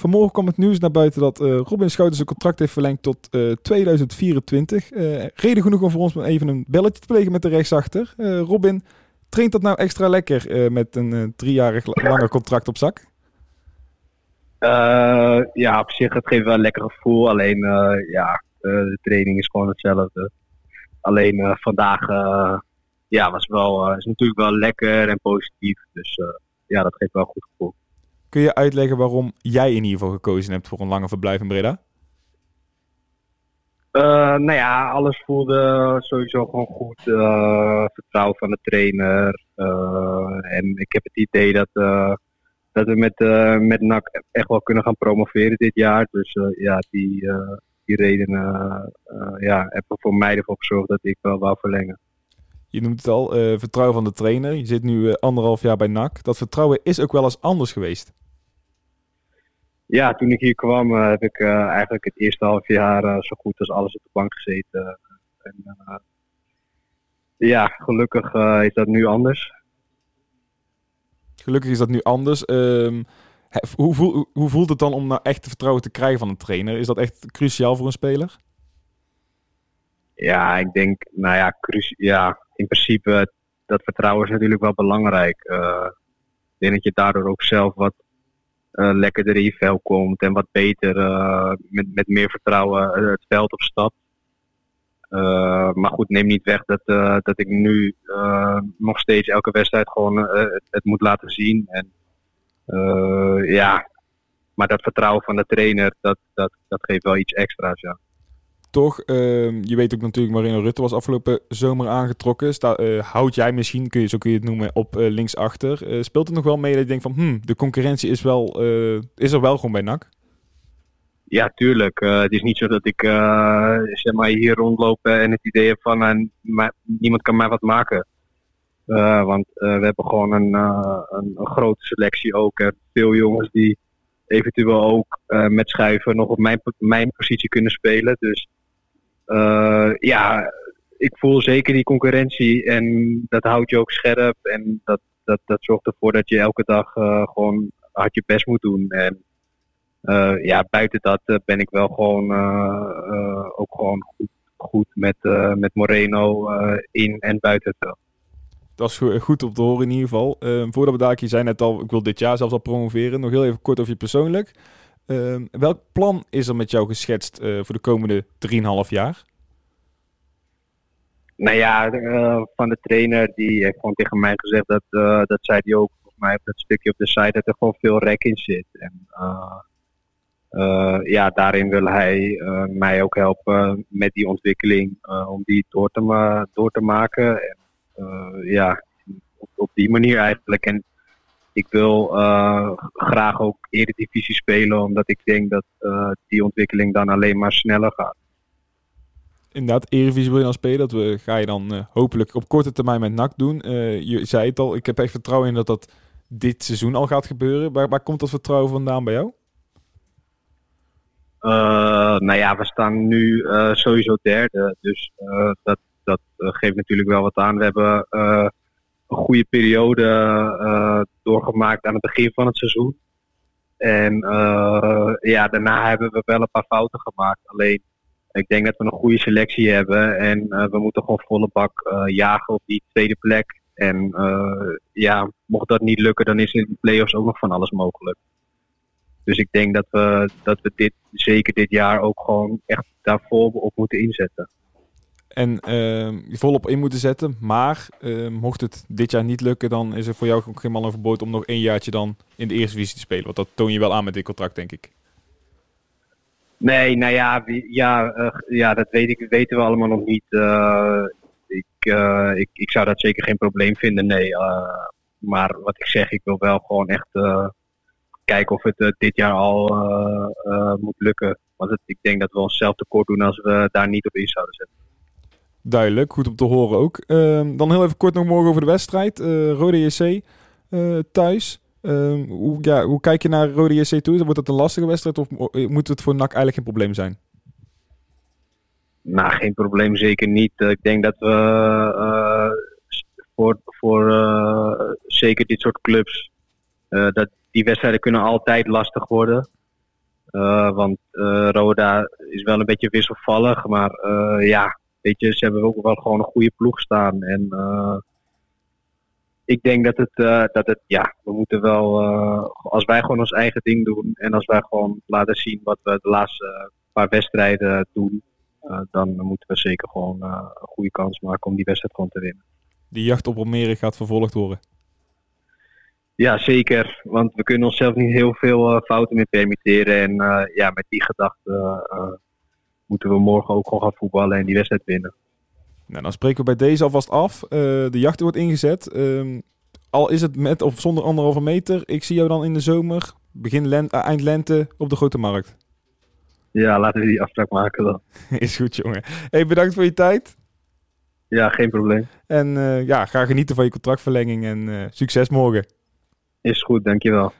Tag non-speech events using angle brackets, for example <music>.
Vanmorgen kwam het nieuws naar buiten dat uh, Robin Schouten zijn contract heeft verlengd tot 2024. reden genoeg om voor ons even een belletje te plegen met de rechtsachter. Robin, traint dat nou extra lekker met een driejarig langer contract op zak? ja, op zich, het geeft wel een lekker gevoel. Alleen, ja, de training is gewoon hetzelfde. Alleen vandaag ja, was wel, is natuurlijk wel lekker en positief. Dus ja, dat geeft wel een goed gevoel. Kun je uitleggen waarom jij in ieder geval gekozen hebt voor een lange verblijf in Breda? Uh, nou ja, alles voelde sowieso gewoon goed. Uh, vertrouwen van de trainer. Uh, en ik heb het idee dat, dat we met, met NAC echt wel kunnen gaan promoveren dit jaar. Dus ja, die, die redenen ja, hebben voor mij ervoor gezorgd dat ik wel wou verlengen. Je noemt het al, vertrouwen van de trainer. Je zit nu anderhalf jaar bij NAC. Dat vertrouwen is ook wel eens anders geweest. Ja, toen ik hier kwam uh, heb ik eigenlijk het eerste half jaar zo goed als alles op de bank gezeten. En, ja, gelukkig is dat nu anders. Gelukkig is dat nu anders. Um, hoe, voel, hoe voelt het dan om nou echt vertrouwen te krijgen van een trainer? Is dat echt cruciaal voor een speler? Ja, ik denk, nou ja, ja in principe, dat vertrouwen is natuurlijk wel belangrijk. ik denk dat je daardoor ook zelf wat uh, lekkerder in je vel komt en wat beter uh, met, met meer vertrouwen eh, het veld op stapt. maar goed, neem niet weg dat, dat ik nu nog steeds elke wedstrijd gewoon het, het, moet laten zien. En, ja, maar dat vertrouwen van de trainer, dat, dat, dat geeft wel iets extra's, ja toch, uh, je weet ook natuurlijk Marino Rutte was afgelopen zomer aangetrokken. Uh, houd jij misschien, kun je, zo kun je het noemen, op uh, linksachter. Uh, speelt het nog wel mee dat je denkt van, hmm, de concurrentie is, wel, is er wel gewoon bij NAC? Ja, tuurlijk. het is niet zo dat ik zeg maar hier rondloop en het idee heb van niemand kan mij wat maken. want we hebben gewoon een, een, grote selectie ook. Veel jongens die eventueel ook met schuiven nog op mijn, mijn positie kunnen spelen. Dus ja, ik voel zeker die concurrentie en dat houdt je ook scherp. En dat, dat, dat zorgt ervoor dat je elke dag uh, gewoon hard je best moet doen. En uh, ja, buiten dat ben ik wel gewoon ook gewoon goed, goed met, met Moreno in en buiten het veld. Dat is goed op te horen in ieder geval. Ehm, voordat we daar, je zei net al, ik wil dit jaar zelfs al promoveren. Nog heel even kort over je persoonlijk. Ehm, welk plan is er met jou geschetst uh, voor de komende 3,5 jaar? Nou ja, uh, van de trainer die heeft gewoon tegen mij gezegd dat, uh, dat zei hij ook volgens mij op dat stukje op de site dat er gewoon veel rek in zit. En ja, daarin wil hij mij ook helpen met die ontwikkeling om die door te, door te maken. En, ja, op, op, die manier eigenlijk. En ik wil uh, graag ook Eredivisie spelen, omdat ik denk dat uh, die ontwikkeling dan alleen maar sneller gaat. Inderdaad, Eredivisie wil je dan spelen. Dat we, ga je dan uh, hopelijk op korte termijn met NAC doen. je zei het al, ik heb echt vertrouwen in dat dat dit seizoen al gaat gebeuren. Waar, waar komt dat vertrouwen vandaan bij jou? nou ja, we staan nu sowieso derde. Dus dat, dat geeft natuurlijk wel wat aan. We hebben een goede periode uh, doorgemaakt aan het begin van het seizoen. En uh, ja, daarna hebben we wel een paar fouten gemaakt. Alleen, ik denk dat we een goede selectie hebben. En uh, we moeten gewoon volle bak jagen op die tweede plek. En ja, mocht dat niet lukken, dan is in de play-offs ook nog van alles mogelijk. Dus ik denk dat we, dat we dit, zeker dit jaar ook gewoon echt daarvoor op moeten inzetten en uh, volop in moeten zetten. Maar uh, mocht het dit jaar niet lukken, dan is er voor jou ook geen man overboord om nog één jaartje dan in de eerste divisie te spelen. Want dat toon je wel aan met dit contract, denk ik. Nee, nou ja, ja, uh, ja dat weet ik, weten we allemaal nog niet. Eh, ik, eh, ik, ik zou dat zeker geen probleem vinden, nee. maar wat ik zeg, ik wil wel gewoon echt kijken of het dit jaar al moet lukken. Want het, ik denk dat we onszelf tekort doen als we daar niet op in zouden zetten. Duidelijk, goed om te horen ook. Ehm, dan heel even kort nog morgen over de wedstrijd. Uh, Rode JC uh, thuis. Ehm, hoe, ja, hoe kijk je naar Rode JC toe? Wordt het een lastige wedstrijd of moet het voor NAC eigenlijk geen probleem zijn? Nou, geen probleem zeker niet. ik denk dat we voor, voor zeker dit soort clubs, dat die wedstrijden kunnen altijd lastig worden. want Roda is wel een beetje wisselvallig. Maar ja, weet je, ze hebben ook wel gewoon een goede ploeg staan. En ik denk dat het, dat het, ja, we moeten wel, als wij gewoon ons eigen ding doen en als wij gewoon laten zien wat we de laatste paar wedstrijden doen, dan moeten we zeker gewoon een goede kans maken om die wedstrijd gewoon te winnen. Die jacht op Almere gaat vervolgd worden. Ja, zeker. Want we kunnen onszelf niet heel veel fouten meer permitteren. En ja, met die gedachte moeten we morgen ook gewoon gaan voetballen en die wedstrijd winnen. Nou, dan spreken we bij deze alvast af. de jacht wordt ingezet. Um, al is het met of zonder anderhalve meter. Ik zie jou dan in de zomer, begin lente, eind lente, op de Grote Markt. Ja, laten we die afspraak maken dan. <laughs> is goed, jongen. Hey, bedankt voor je tijd. Ja, geen probleem. En ja, ga genieten van je contractverlenging en succes morgen. Is goed, dankjewel.